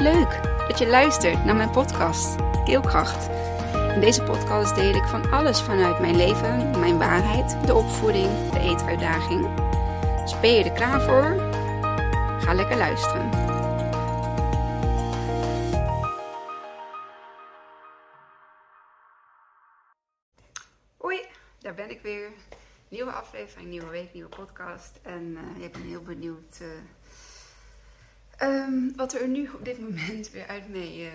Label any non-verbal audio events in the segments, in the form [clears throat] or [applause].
Leuk dat je luistert naar mijn podcast Keelkracht. In deze podcast deel ik van alles vanuit mijn leven, mijn waarheid, de opvoeding, de eetuitdaging. Dus ben je er klaar voor? Ga lekker luisteren. Hoi, daar ben ik weer. Nieuwe aflevering, nieuwe week, nieuwe podcast. En uh, ik ben heel benieuwd uh, um, wat er nu op dit moment weer uit mijn uh,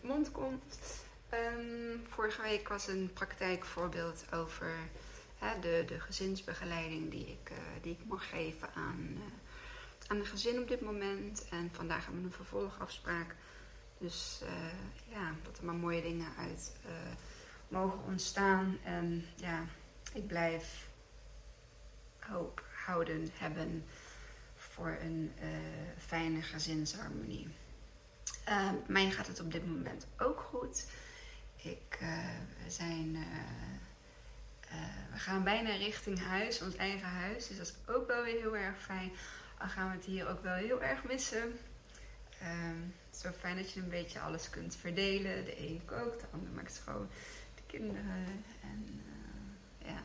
mond komt. Um, vorige week was een praktijkvoorbeeld over hè, de, de gezinsbegeleiding die ik, die ik mag geven aan, aan een gezin op dit moment. En vandaag hebben we een vervolgafspraak. Dus ja, dat er maar mooie dingen uit mogen ontstaan. En ja, ik blijf hoop houden hebben voor een uh, fijne gezinsharmonie. Uh, mij gaat het op dit moment ook goed. Ik, uh, we, zijn, we gaan bijna richting huis, ons eigen huis. Dus dat is ook wel weer heel erg fijn. Al gaan we het hier ook wel heel erg missen. Ehm, het is fijn dat je een beetje alles kunt verdelen. De een kookt, de ander maakt schoon. De kinderen. En ja,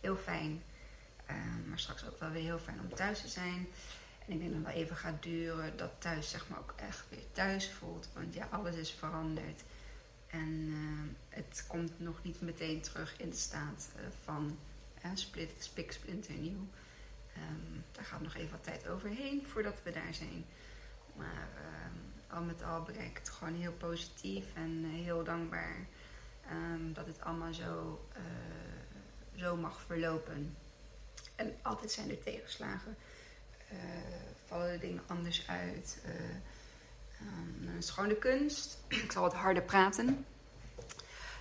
heel fijn. Uh, maar straks ook wel weer heel fijn om thuis te zijn. En ik denk dat het wel even gaat duren dat thuis zeg maar ook echt weer thuis voelt. Want ja, alles is veranderd. En uh, het komt nog niet meteen terug in de staat uh, van split, spik, splinter nieuw. Um, daar gaat nog even wat tijd overheen voordat we daar zijn. Maar ehm, al met al ben ik het gewoon heel positief en heel dankbaar dat het allemaal zo, zo mag verlopen. En altijd zijn er tegenslagen. Uh, vallen de dingen anders uit. Uh, um, dan is het gewoon de kunst. [clears throat] Ik zal wat harder praten.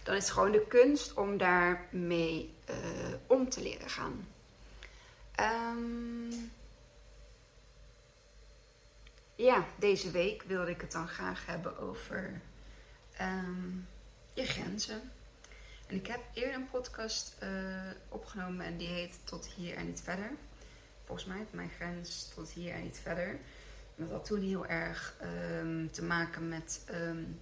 Dan is het gewoon de kunst om daarmee uh, om te leren gaan. Um, ja, deze week wilde ik het dan graag hebben over um, je grenzen. En ik heb eerder een podcast uh, opgenomen en die heet Tot hier en niet verder. Volgens mij mijn grens tot hier en niet verder. En dat had toen heel erg um, te maken met um,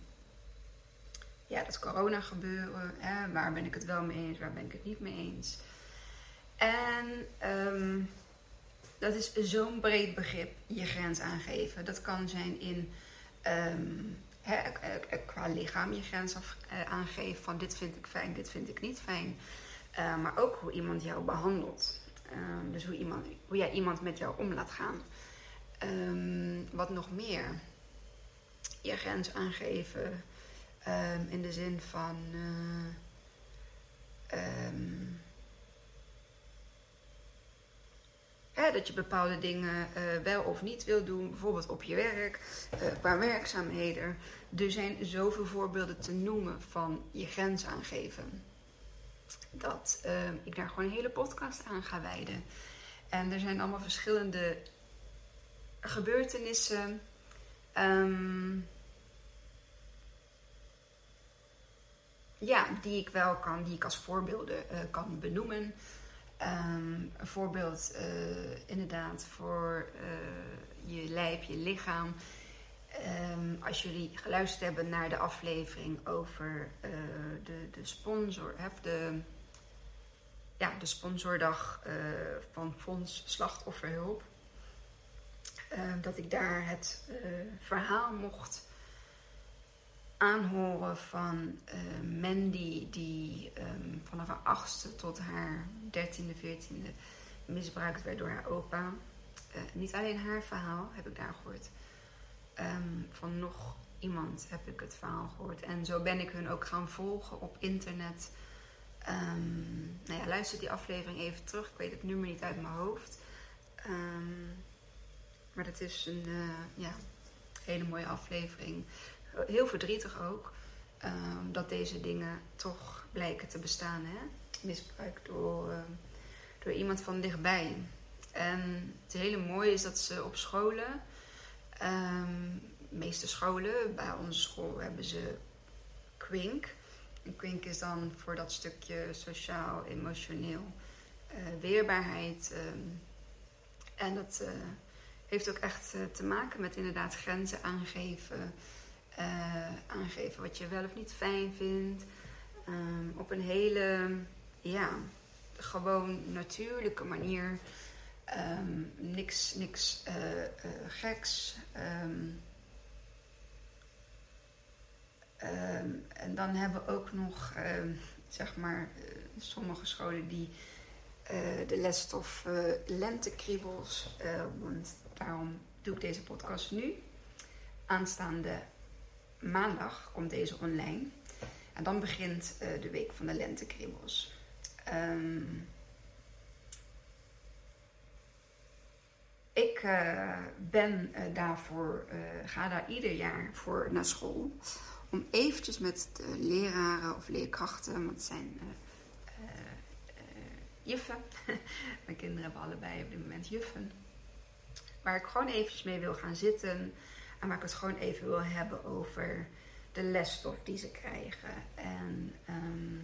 ja, dat corona gebeuren. Hè? Waar ben ik het wel mee eens, waar ben ik het niet mee eens. En um, dat is zo'n breed begrip, je grens aangeven. Dat kan zijn in He, qua lichaam je grens uh, aangeven van dit vind ik fijn, dit vind ik niet fijn. Maar ook hoe iemand jou behandelt. Uh, dus hoe, iemand, hoe jij iemand met jou om laat gaan. Um, wat nog meer? Je grens aangeven um, in de zin van. Dat je bepaalde dingen uh, wel of niet wil doen, bijvoorbeeld op je werk, uh, qua werkzaamheden. Er zijn zoveel voorbeelden te noemen van je grens aangeven. Dat uh, ik daar gewoon een hele podcast aan ga wijden. En er zijn allemaal verschillende gebeurtenissen. Um, ja, die ik wel kan, die ik als voorbeelden kan benoemen. Um, een voorbeeld uh, inderdaad voor uh, je lijf, je lichaam. Um, als jullie geluisterd hebben naar de aflevering over uh, de, de sponsor, de, ja, de sponsordag van Fonds Slachtofferhulp. Ehm, dat ik daar het verhaal mocht aanhoren van uh, Mandy, die um, vanaf haar achtste tot haar dertiende, veertiende misbruikt werd door haar opa. Uh, niet alleen haar verhaal heb ik daar gehoord. Um, van nog iemand heb ik het verhaal gehoord. En zo ben ik hun ook gaan volgen op internet. Um, nou ja, luister die aflevering even terug. Ik weet het nummer niet uit mijn hoofd. maar dat is een uh, ja, hele mooie aflevering heel verdrietig ook. Um, dat deze dingen toch blijken te bestaan. Hè? Misbruik door, uh, door iemand van dichtbij. En het hele mooie is dat ze op scholen, de meeste scholen, bij onze school hebben ze Quink. En Quink is dan voor dat stukje sociaal, emotioneel uh, weerbaarheid. En dat, uh, heeft ook echt te maken met inderdaad grenzen aangeven. Aangeven wat je wel of niet fijn vindt. Ehm, op een hele, ja, gewoon natuurlijke manier. Ehm, niks niks geks. Um, en dan hebben we ook nog, zeg maar, sommige scholen die de lesstof lentekriebels. Want daarom doe ik deze podcast nu. Aanstaande maandag komt deze online. En dan begint de week van de lentekriebels. Um, ik ben daarvoor, ga daar ieder jaar voor naar school. Om eventjes met de leraren of leerkrachten, want het zijn juffen. [laughs] Mijn kinderen hebben allebei op dit moment juffen. Waar ik gewoon eventjes mee wil gaan zitten. En waar ik het gewoon even wil hebben over de lesstof die ze krijgen. En ehm,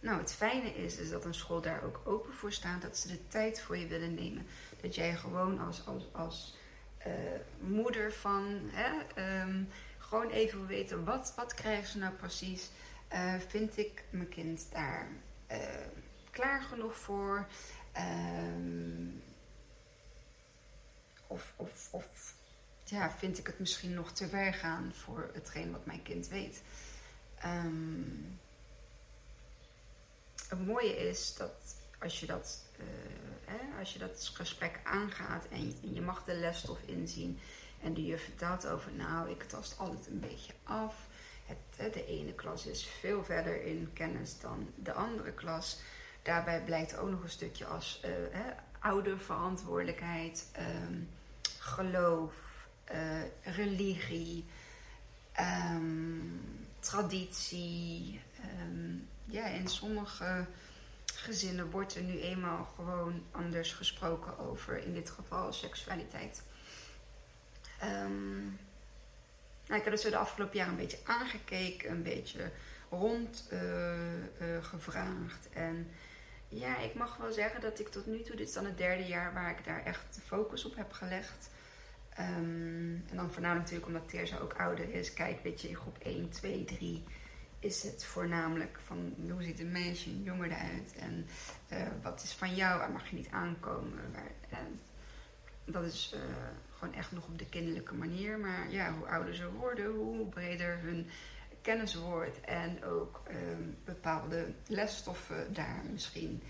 nou, het fijne is, is dat een school daar ook open voor staat. Dat ze de tijd voor je willen nemen. Dat jij gewoon als, als, als uh, moeder van... Hè, um, gewoon even wil weten, wat, wat krijgen ze nou precies? Uh, vind ik mijn kind daar... Uh, klaar genoeg voor? Um, of, of, of ja, vind ik het misschien nog te ver gaan voor hetgeen wat mijn kind weet? Um, het mooie is dat als je dat, uh, hè, als je dat gesprek aangaat en je, je mag de lesstof inzien en de juf vertelt over, nou, ik tast altijd een beetje af. Het, de ene klas is veel verder in kennis dan de andere klas. Daarbij blijkt ook nog een stukje als uh, hè, ouderverantwoordelijkheid, um, geloof, uh, religie, um, traditie. Um, ja, in sommige gezinnen wordt er nu eenmaal gewoon anders gesproken over, in dit geval seksualiteit. nou, ik heb het zo de afgelopen jaren een beetje aangekeken, een beetje rondgevraagd. Uh, en ja, ik mag wel zeggen dat ik tot nu toe, dit is dan het derde jaar waar ik daar echt de focus op heb gelegd. Um, en dan voornamelijk natuurlijk omdat Teerza ook ouder is. Kijk, weet je, in groep 1, 2, 3 is het voornamelijk van hoe ziet een meisje, een eruit en uh, wat is van jou, waar mag je niet aankomen. Waar, en dat is uh, gewoon echt nog op de kinderlijke manier. Maar ja, hoe ouder ze worden, hoe breder hun kennis wordt en ook um, bepaalde lesstoffen daar misschien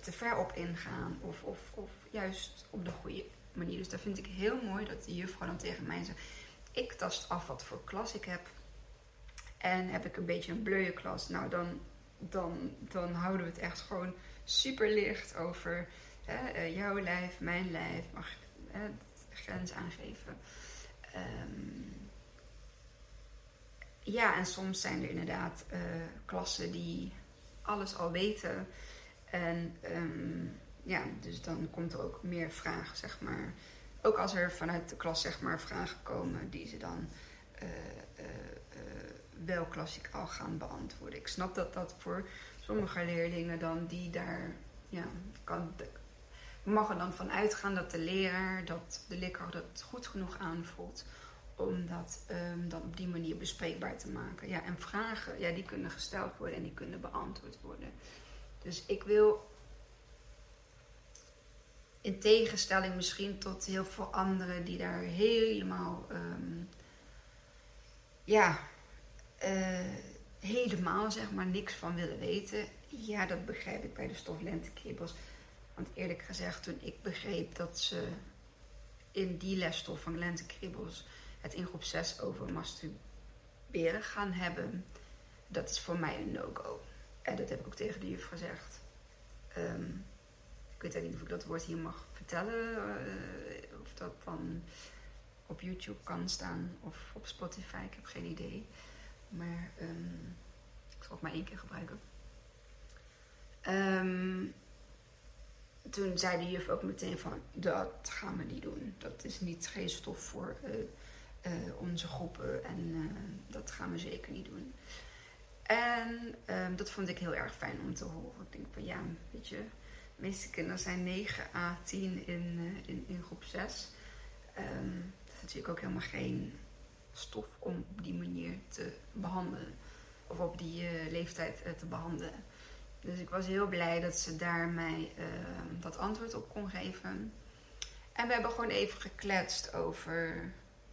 te ver op ingaan of, of, of juist op de goede manier. Dus dat vind ik heel mooi dat de juffrouw dan tegen mij zegt: Ik tast af wat voor klas ik heb. En heb ik een beetje een bleuwe klas, nou dan, dan, dan houden we het echt gewoon super licht over hè, uh, jouw lijf, mijn lijf, mag uh, grens aangeven. Um, ja, en soms zijn er inderdaad uh, klassen die alles al weten. En um, ja, dus dan komt er ook meer vragen, zeg maar. Ook als er vanuit de klas, zeg maar, vragen komen die ze dan uh, uh, wel klassikaal gaan beantwoorden. Ik snap dat dat voor sommige leerlingen dan die daar, ja, kan, mag er dan van uitgaan dat de leraar, dat de leerkracht dat goed genoeg aanvoelt om dat um, dan op die manier bespreekbaar te maken. Ja, en vragen, ja, die kunnen gesteld worden en die kunnen beantwoord worden. Dus ik wil, in tegenstelling misschien tot heel veel anderen die daar helemaal, um, ja, uh, helemaal zeg maar niks van willen weten. Ja, dat begrijp ik bij de stoflentekribbels. Want eerlijk gezegd, toen ik begreep dat ze in die lesstof van lentekribbels het in groep 6 over masturberen gaan hebben, dat is voor mij een no-go. En dat heb ik ook tegen de juf gezegd. Um, ik weet niet of ik dat woord hier mag vertellen, uh, of dat dan op YouTube kan staan of op Spotify, ik heb geen idee. Maar um, ik zal het maar één keer gebruiken. Um, toen zei de juf ook meteen van, dat gaan we niet doen. Dat is niet geen stof voor uh, uh, onze groepen en dat gaan we zeker niet doen. En um, dat vond ik heel erg fijn om te horen. Ik denk van ja, weet je, de meeste kinderen zijn 9 à 10 in, uh, in, in groep zes. Ehm, dat is natuurlijk ook helemaal geen stof om op die manier te behandelen. Of op die uh, leeftijd uh, te behandelen. Dus ik was heel blij dat ze daar mij ehm, dat antwoord op kon geven. En we hebben gewoon even gekletst over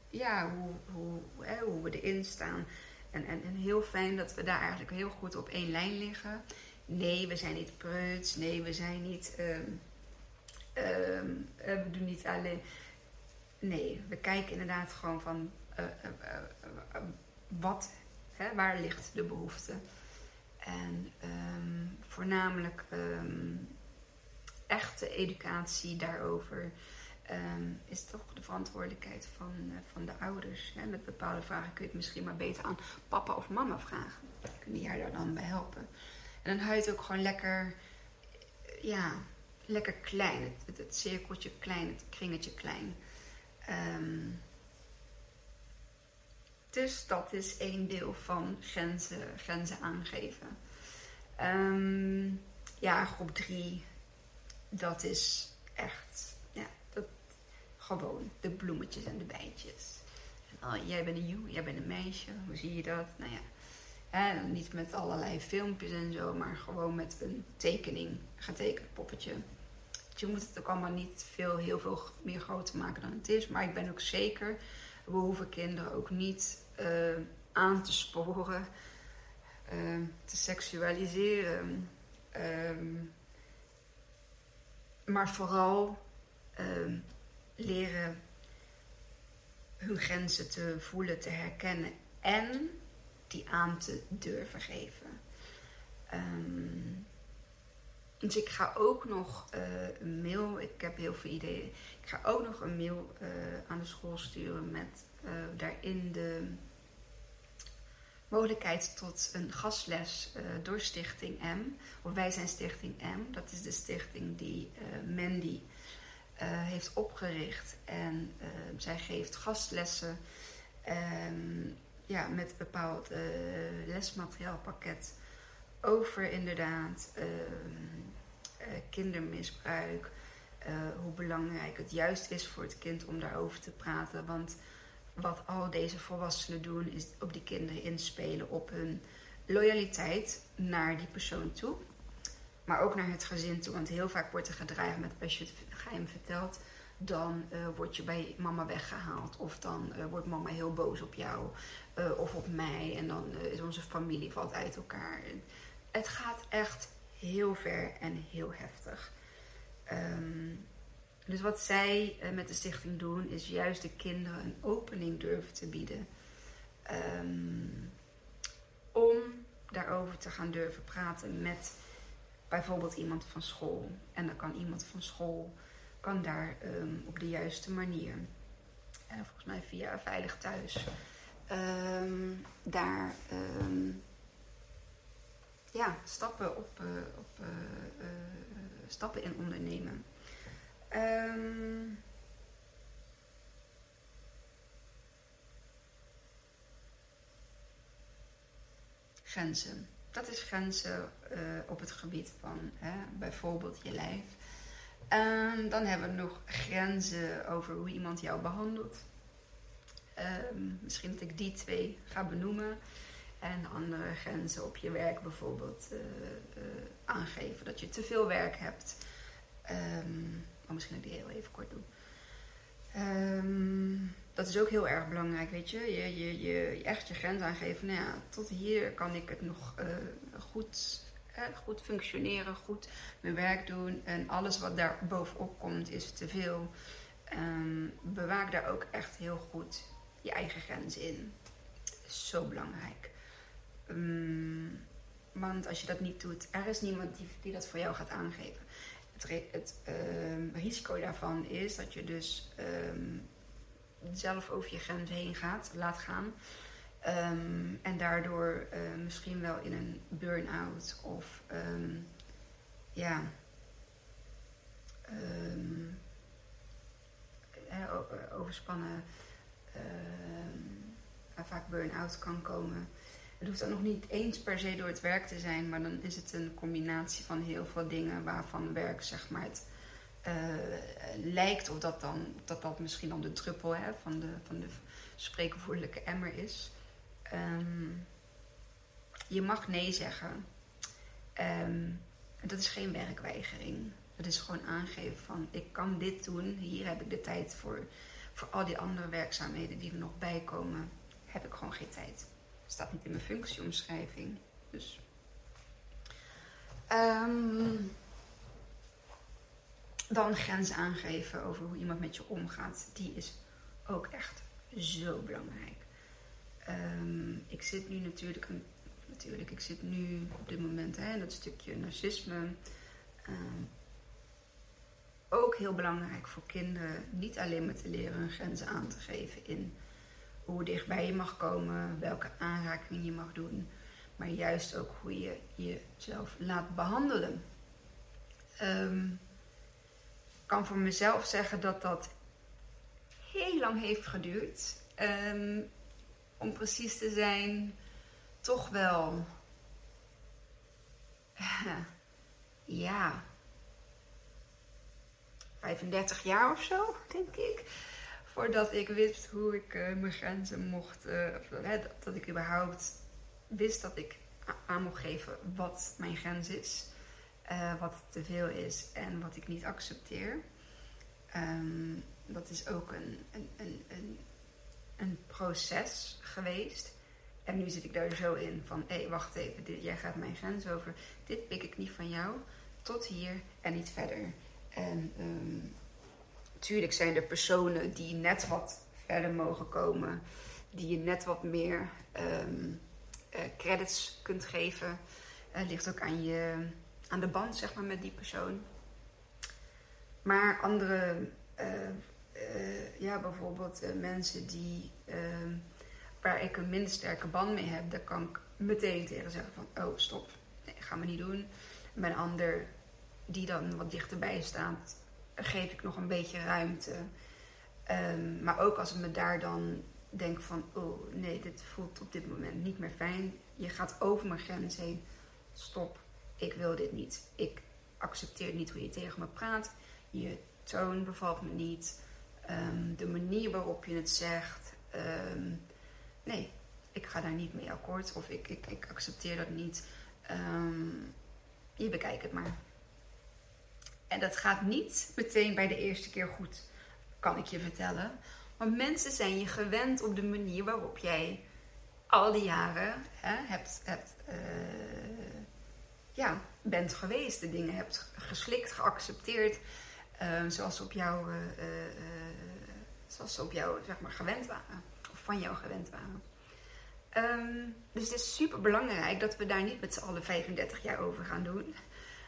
ja, hoe, hoe, hè, hoe we erin staan. En, en, en heel fijn dat we daar eigenlijk heel goed op één lijn liggen. Nee, we zijn niet preuts. Nee, we zijn niet. Um, um, we doen niet alleen. Nee, we kijken inderdaad gewoon van uh, uh, wat, hè, waar ligt de behoefte. En um, voornamelijk echte educatie daarover. Is toch de verantwoordelijkheid van, van de ouders. Hè? Met bepaalde vragen kun je het misschien maar beter aan papa of mama vragen. Kunnen die jou daar dan bij helpen? En je het ook gewoon lekker, ja, lekker klein. Het, het, het cirkeltje klein, het kringetje klein. Um, dus dat is één deel van grenzen, grenzen aangeven. Um, ja, groep 3, dat is echt gewoon de bloemetjes en de bijtjes. Oh, jij bent een jongen, jij bent een meisje, hoe zie je dat? Nou ja, hè, niet met allerlei filmpjes en zo, maar gewoon met een tekening, getekend poppetje. Je moet het ook allemaal niet veel, heel veel meer groter maken dan het is. Maar ik ben ook zeker, we hoeven kinderen ook niet uh, aan te sporen, uh, te seksualiseren. Um, maar vooral um, leren hun grenzen te voelen, te herkennen en die aan te durven geven. Um, dus ik ga ook nog uh, een mail, ik heb heel veel ideeën. Ik ga ook nog een mail uh, aan de school sturen met uh, daarin de mogelijkheid tot een gastles door Stichting M. Of wij zijn Stichting M, dat is de stichting die Mandy heeft opgericht. En zij geeft gastlessen um, ja, met een bepaald uh, lesmateriaalpakket over inderdaad ehm, kindermisbruik. hoe belangrijk het juist is voor het kind om daarover te praten. Want wat al deze volwassenen doen, is op die kinderen inspelen op hun loyaliteit naar die persoon toe. Maar ook naar het gezin toe. Want heel vaak wordt er gedreigd met als je het geheim vertelt, dan uh, word je bij mama weggehaald. Of dan uh, wordt mama heel boos op jou uh, of op mij. En dan is onze familie valt uit elkaar. Het gaat echt heel ver en heel heftig. Um, dus wat zij met de stichting doen, is juist de kinderen een opening durven te bieden. Um, om daarover te gaan durven praten met bijvoorbeeld iemand van school. En dan kan iemand van school kan daar um, op de juiste manier, en volgens mij via Veilig Thuis, um, daar um, ja, stappen, op, uh, op uh, stappen in ondernemen. grenzen dat is grenzen op het gebied van hè, bijvoorbeeld je lijf. Um, dan hebben we nog grenzen over hoe iemand jou behandelt. Um, misschien dat ik die twee ga benoemen. En andere grenzen op je werk bijvoorbeeld uh, uh, aangeven. Dat je te veel werk hebt. Maar misschien dat ik die heel even kort doen dat is ook heel erg belangrijk, weet je. Je, je, je echt je grens aangeven. Nou ja, tot hier kan ik het nog uh, goed, goed functioneren, goed mijn werk doen. En alles wat daar bovenop komt is te veel. Um, bewaak daar ook echt heel goed je eigen grens in. Zo belangrijk. Um, want als je dat niet doet, er is niemand die, die dat voor jou gaat aangeven. Het, het um, risico daarvan is dat je dus zelf over je grens heen gaat, laat gaan. Um, en daardoor uh, misschien wel in een burn-out of um, ja, um, overspannen, vaak burn-out kan komen. Het hoeft dan nog niet eens per se door het werk te zijn, maar dan is het een combinatie van heel veel dingen waarvan werk zeg maar het lijkt of dat, dan, dat dat misschien dan de druppel hè, van, de, van de spreekwoordelijke emmer is. Ehm, je mag nee zeggen. Ehm, dat is geen werkweigering. Dat is gewoon aangeven van ik kan dit doen. Hier heb ik de tijd voor. Voor al die andere werkzaamheden die er nog bij komen, heb ik gewoon geen tijd. Staat niet in mijn functieomschrijving. Dus. Ehm, dan grenzen aangeven over hoe iemand met je omgaat. Die is ook echt zo belangrijk. Ehm, ik zit nu natuurlijk, natuurlijk, ik zit nu op dit moment hè, in dat stukje narcisme. Ehm, ook heel belangrijk voor kinderen, niet alleen maar te leren hun grenzen aan te geven in hoe dichtbij je mag komen, welke aanraking je mag doen, maar juist ook hoe je jezelf laat behandelen. Um, ik kan voor mezelf zeggen dat dat heel lang heeft geduurd. Om precies te zijn, toch wel. [laughs] ja. 35 jaar of zo, denk ik. Voordat ik wist hoe ik uh, mijn grenzen mocht. Uh, dat, ik überhaupt wist dat ik aan mocht geven wat mijn grens is. Uh, wat te veel is en wat ik niet accepteer. Um, dat is ook een, een, een, een een proces geweest. En nu zit ik daar zo in van, hé, wacht even, jij gaat mijn grens over. Dit pik ik niet van jou, tot hier en niet verder. En um, tuurlijk zijn er personen die net wat verder mogen komen. Die je net wat meer um, uh, credits kunt geven. Het ligt ook aan, je, aan de band, zeg maar, met die persoon. Maar andere uh, uh, ja, bijvoorbeeld uh, mensen die, uh, waar ik een minder sterke band mee heb, daar kan ik meteen tegen zeggen van, oh stop, nee, ga me niet doen. Bij een ander die dan wat dichterbij staat, geef ik nog een beetje ruimte. Um, maar ook als ik me daar dan denk van, oh nee, dit voelt op dit moment niet meer fijn. Je gaat over mijn grens heen. Stop, ik wil dit niet. Ik accepteer niet hoe je tegen me praat. Je toon bevalt me niet. Um, de manier waarop je het zegt. Um, nee, ik ga daar niet mee akkoord of ik, ik, ik accepteer dat niet. Um, je bekijkt het maar. En dat gaat niet meteen bij de eerste keer goed, kan ik je vertellen. Want mensen zijn je gewend op de manier waarop jij al die jaren hè, hebt, uh, ja, bent geweest. De dingen hebt geslikt, geaccepteerd. Uh, zoals op jouw uh, zoals ze op jou zeg maar, gewend waren. Of van jou gewend waren. Um, dus het is super belangrijk dat we daar niet met z'n allen 35 jaar over gaan doen.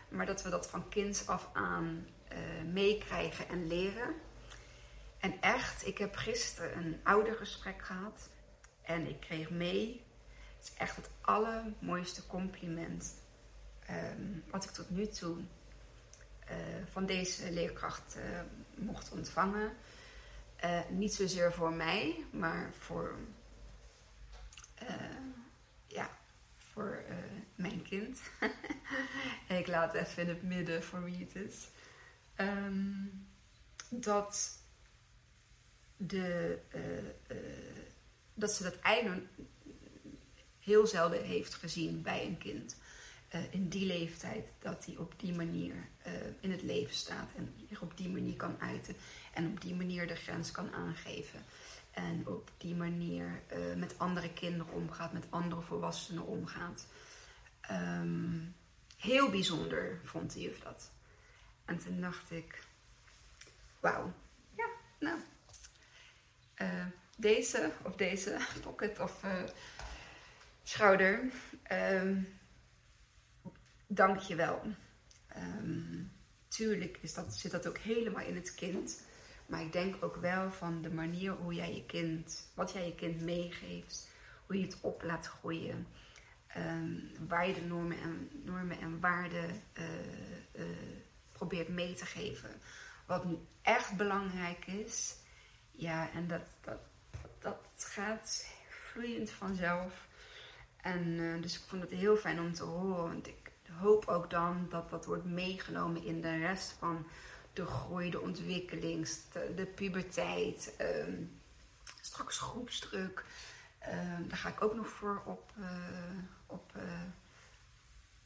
Maar dat we dat van kinds af aan meekrijgen en leren. En echt, ik heb gisteren een oudergesprek gehad. En ik kreeg mee. Het is echt het allermooiste compliment. Um, wat ik tot nu toe van deze leerkracht uh, mocht ontvangen. Uh, niet zozeer voor mij, maar voor, ja, voor mijn kind. [laughs] ik laat even in het midden voor wie het is. Um, dat, de, dat ze dat eigenlijk heel zelden heeft gezien bij een kind. In die leeftijd dat hij op die manier in het leven staat en zich op die manier kan uiten. En op die manier de grens kan aangeven. En op die manier uh, met andere kinderen omgaat, met andere volwassenen omgaat. Um, heel bijzonder vond de juf dat. En toen dacht ik, wauw, ja, nou. Deze of deze pocket of schouder, um, dank je wel. Um, tuurlijk is dat, zit dat ook helemaal in het kind. Maar ik denk ook wel van de manier hoe jij je kind, wat jij je kind meegeeft, hoe je het op laat groeien, um, waar je de normen en, normen en waarden uh, uh, probeert mee te geven. Wat nu echt belangrijk is, ja, en dat, dat, dat gaat vloeiend vanzelf. En uh, dus ik vond het heel fijn om te horen, want ik hoop ook dan dat dat wordt meegenomen in de rest van de groei, de ontwikkeling, de, puberteit, ehm, straks groepsdruk. Ehm, daar ga ik ook nog voor op, uh, op uh,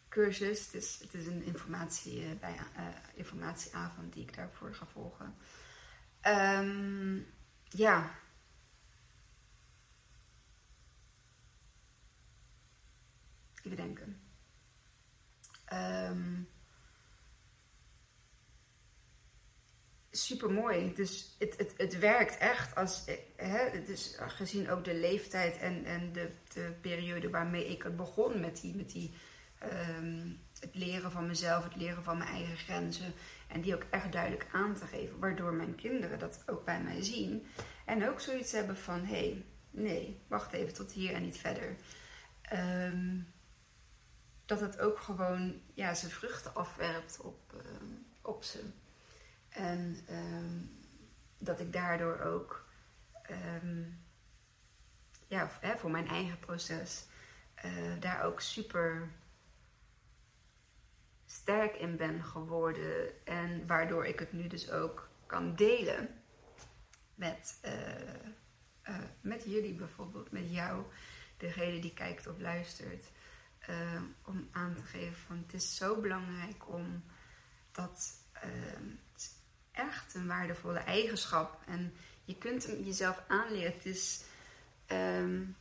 cursus. Het is, het is een informatie, uh, bij, informatieavond die ik daarvoor ga volgen. Um, ja. Even denken. Um, super mooi. Dus het, het, het werkt echt als. Hè, is gezien ook de leeftijd en, en de, de periode waarmee ik het begon met die. Met die um, het leren van mezelf, het leren van mijn eigen grenzen. En die ook echt duidelijk aan te geven. Waardoor mijn kinderen dat ook bij mij zien. En ook zoiets hebben van: hé, hey, nee, wacht even tot hier en niet verder. Um, dat het ook gewoon ja, zijn vruchten afwerpt op, uh, op ze. En um, dat ik daardoor ook um, ja, voor mijn eigen proces uh, daar ook super sterk in ben geworden. En waardoor ik het nu dus ook kan delen met, uh, met jullie bijvoorbeeld, met jou, degene die kijkt of luistert. Om aan te geven van het is zo belangrijk om dat echt een waardevolle eigenschap. En je kunt hem jezelf aanleren. Het is um,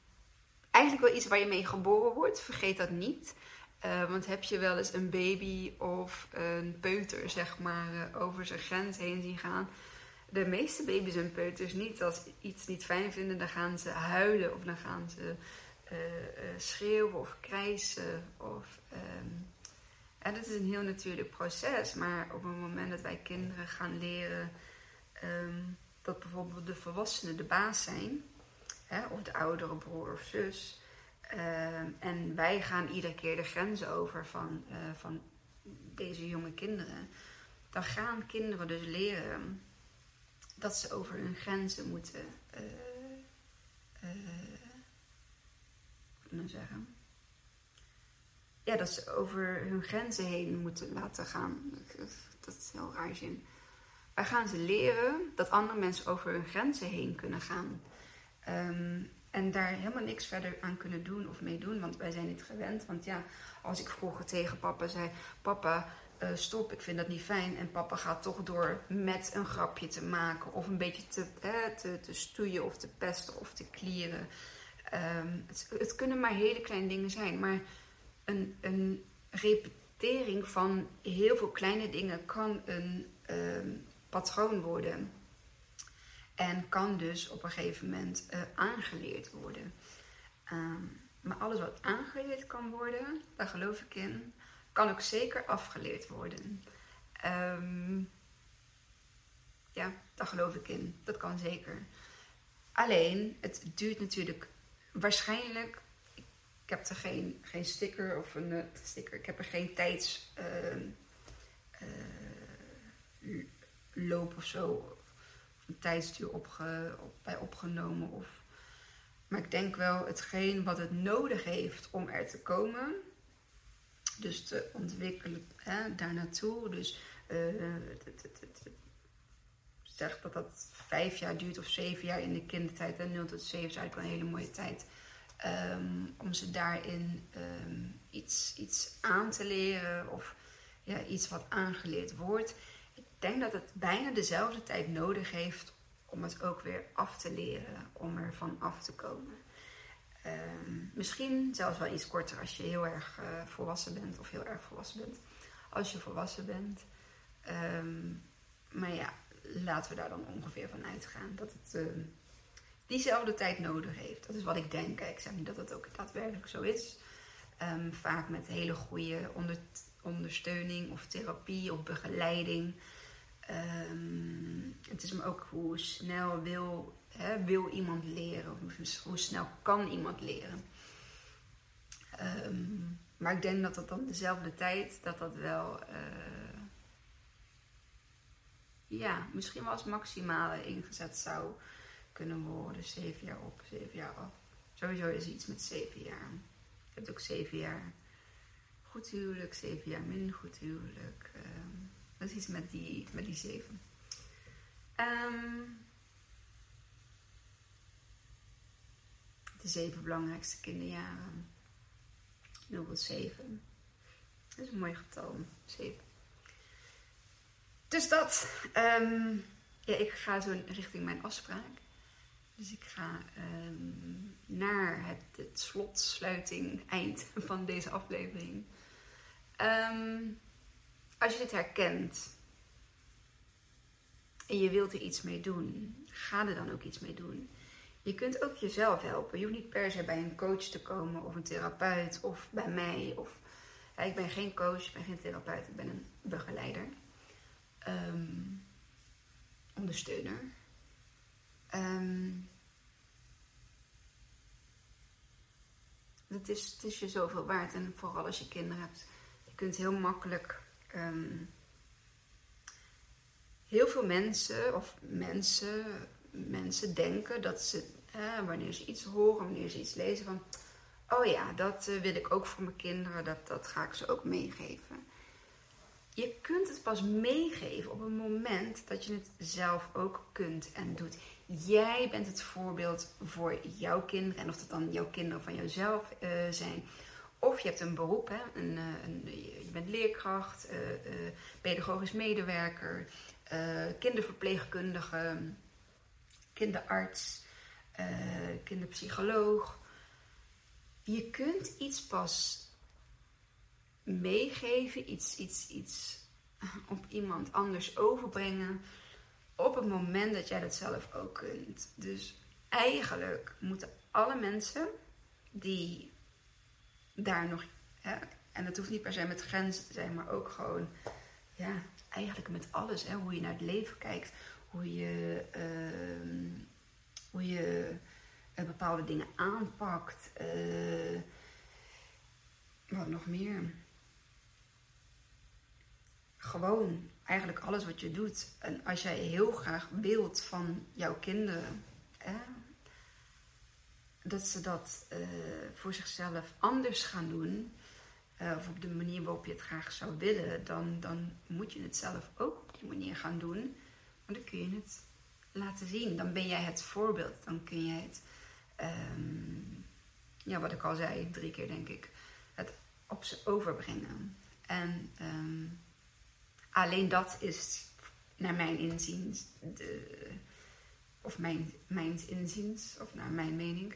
eigenlijk wel iets waar je mee geboren wordt. Vergeet dat niet. Uh, want heb je wel eens een baby of een peuter, zeg maar, uh, over zijn grens heen zien gaan? De meeste baby's en peuters niet. Als ze iets niet fijn vinden, dan gaan ze huilen of dan gaan ze schreeuwen of krijsen. Of, um, en dat is een heel natuurlijk proces, maar op het moment dat wij kinderen gaan leren um, dat bijvoorbeeld de volwassenen de baas zijn, hè, of de oudere broer of zus, um, en wij gaan iedere keer de grenzen over van, uh, van deze jonge kinderen, dan gaan kinderen dus leren dat ze over hun grenzen moeten. Uh, zeggen ja, dat ze over hun grenzen heen moeten laten gaan. Dat is heel raar zin. Wij gaan ze leren dat andere mensen over hun grenzen heen kunnen gaan. Um, en daar helemaal niks verder aan kunnen doen of mee doen, want wij zijn niet gewend. Want ja, als ik vroeger tegen papa zei: Papa, uh, stop, ik vind dat niet fijn. En papa gaat toch door met een grapje te maken, of een beetje te, eh, te, te stoeien, of te pesten, of te klieren. Um, het, kunnen maar hele kleine dingen zijn. Maar een, een repetering van heel veel kleine dingen kan een um, patroon worden. En kan dus op een gegeven moment uh, aangeleerd worden. Um, maar alles wat aangeleerd kan worden, daar geloof ik in, kan ook zeker afgeleerd worden. Ja, daar geloof ik in. Dat kan zeker. Alleen, het duurt natuurlijk waarschijnlijk ik heb er geen, geen sticker of een uh, sticker. Ik heb er geen tijdsloop uh, uh, of zo. Of een tijdsduur opge, op, bij opgenomen. Of, maar ik denk wel hetgeen wat het nodig heeft om er te komen. Dus te ontwikkelen hè, daar naartoe. Dus zeg dat dat vijf jaar duurt of zeven jaar in de kindertijd. En 0 tot 7 is eigenlijk wel een hele mooie tijd Um, om ze daarin um, iets, iets aan te leren of ja, iets wat aangeleerd wordt. Ik denk dat het bijna dezelfde tijd nodig heeft om het ook weer af te leren, om er van af te komen. Um, misschien zelfs wel iets korter als je heel erg uh, volwassen bent of heel erg volwassen bent. Als je volwassen bent. maar ja, laten we daar dan ongeveer van uitgaan dat het diezelfde tijd nodig heeft. Dat is wat ik denk. Ik zeg niet dat het ook daadwerkelijk zo is. Um, vaak met hele goede onder, ondersteuning of therapie of begeleiding. Um, het is maar ook hoe snel wil, hè, wil iemand leren. Of hoe snel kan iemand leren. Maar ik denk dat dat dan dezelfde tijd, dat dat wel... Uh, ja, misschien wel als maximale ingezet zou kunnen worden. Zeven jaar op, zeven jaar af. Sowieso is iets met zeven jaar. Je hebt ook zeven jaar goed huwelijk, zeven jaar minder goed huwelijk. Um, Dat is iets met die, met die zeven. Ehm, de zeven belangrijkste kinderjaren. 0 tot 7. Dat is een mooi getal, 7. Dus dat. Ehm, ja, ik ga zo richting mijn afspraak. Dus ik ga um, naar het, het slotsluiting, eind van deze aflevering. Um, als je dit herkent en je wilt er iets mee doen, ga er dan ook iets mee doen. Je kunt ook jezelf helpen. Je hoeft niet per se bij een coach te komen of een therapeut of bij mij. Of, ik ben geen coach, ik ben geen therapeut, ik ben een begeleider. Um, ondersteuner. Um, het, is, het is je zoveel waard. En vooral als je kinderen hebt. Je kunt heel makkelijk. Um, heel veel mensen, of mensen, mensen denken dat ze, eh, wanneer ze iets horen, wanneer ze iets lezen, van: Oh ja, dat uh, wil ik ook voor mijn kinderen, dat, dat ga ik ze ook meegeven. Je kunt het pas meegeven op een moment dat je het zelf ook kunt en doet. Jij bent het voorbeeld voor jouw kinderen. En of dat dan jouw kinderen van jouzelf uh, zijn. Of je hebt een beroep, hè? Een, uh, een, je bent leerkracht, uh, pedagogisch medewerker, kinderverpleegkundige, kinderarts, kinderpsycholoog. Je kunt iets pas meegeven, iets, iets, iets op iemand anders overbrengen op het moment dat jij dat zelf ook kunt. Dus eigenlijk moeten alle mensen die daar nog, hè, en dat hoeft niet per se met grenzen te zijn, maar ook gewoon, ja, eigenlijk met alles, hè, hoe je naar het leven kijkt, hoe je, uh, hoe je uh, bepaalde dingen aanpakt, uh, wat nog meer gewoon eigenlijk alles wat je doet. En als jij heel graag wilt van jouw kinderen, hè, dat ze dat uh, voor zichzelf anders gaan doen, uh, of op de manier waarop je het graag zou willen, dan, dan moet je het zelf ook op die manier gaan doen. Want dan kun je het laten zien. Dan ben jij het voorbeeld. Dan kun je het, um, ja, wat ik al zei, drie keer denk ik, het op ze overbrengen. En um, Alleen dat is naar mijn inziens, de, of mijn, mijn inziens, of naar mijn mening,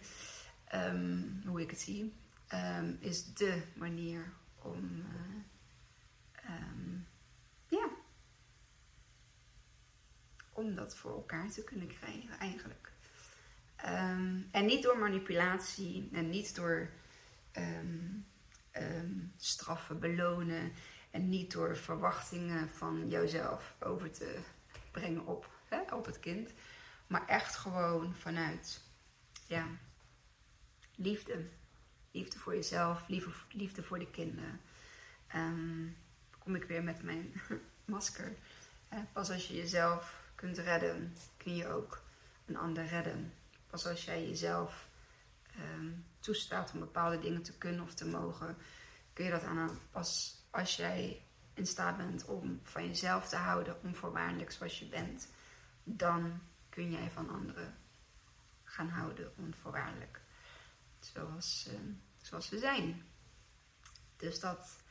um, hoe ik het zie, um, is de manier om, uh, um, ja, om dat voor elkaar te kunnen krijgen eigenlijk. en niet door manipulatie en niet door straffen, belonen en niet door verwachtingen van jouzelf over te brengen op, hè, op het kind. Maar echt gewoon vanuit ja, liefde. Liefde voor jezelf, liefde, voor de kinderen. Um, kom ik weer met mijn [laughs] masker. Pas als je jezelf kunt redden, kun je ook een ander redden. Pas als jij jezelf um, toestaat om bepaalde dingen te kunnen of te mogen, kun je dat aan pas als jij in staat bent om van jezelf te houden, onvoorwaardelijk zoals je bent, dan kun jij van anderen gaan houden onvoorwaardelijk. Zoals, uh, zoals ze zijn. Dus dat.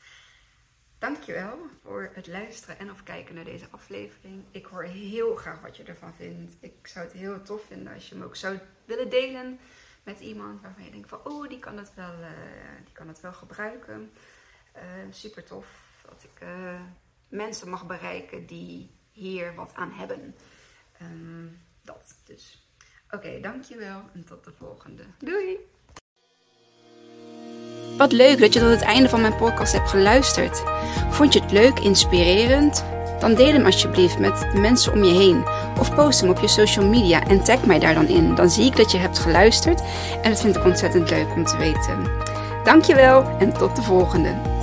Dankjewel voor het luisteren en of kijken naar deze aflevering. Ik hoor heel graag wat je ervan vindt. Ik zou het heel tof vinden als je hem ook zou willen delen met iemand waarvan je denkt van oh, die kan het wel, uh, die kan het wel gebruiken. Uh, super tof dat ik uh, mensen mag bereiken die hier wat aan hebben. Um, dat dus. Oké, dankjewel en tot de volgende. Doei! Wat leuk dat je tot het einde van mijn podcast hebt geluisterd. Vond je het leuk, inspirerend? Dan deel hem alsjeblieft met de mensen om je heen. Of post hem op je social media en tag mij daar dan in. Dan zie ik dat je hebt geluisterd en dat vind ik ontzettend leuk om te weten. Dankjewel en tot de volgende.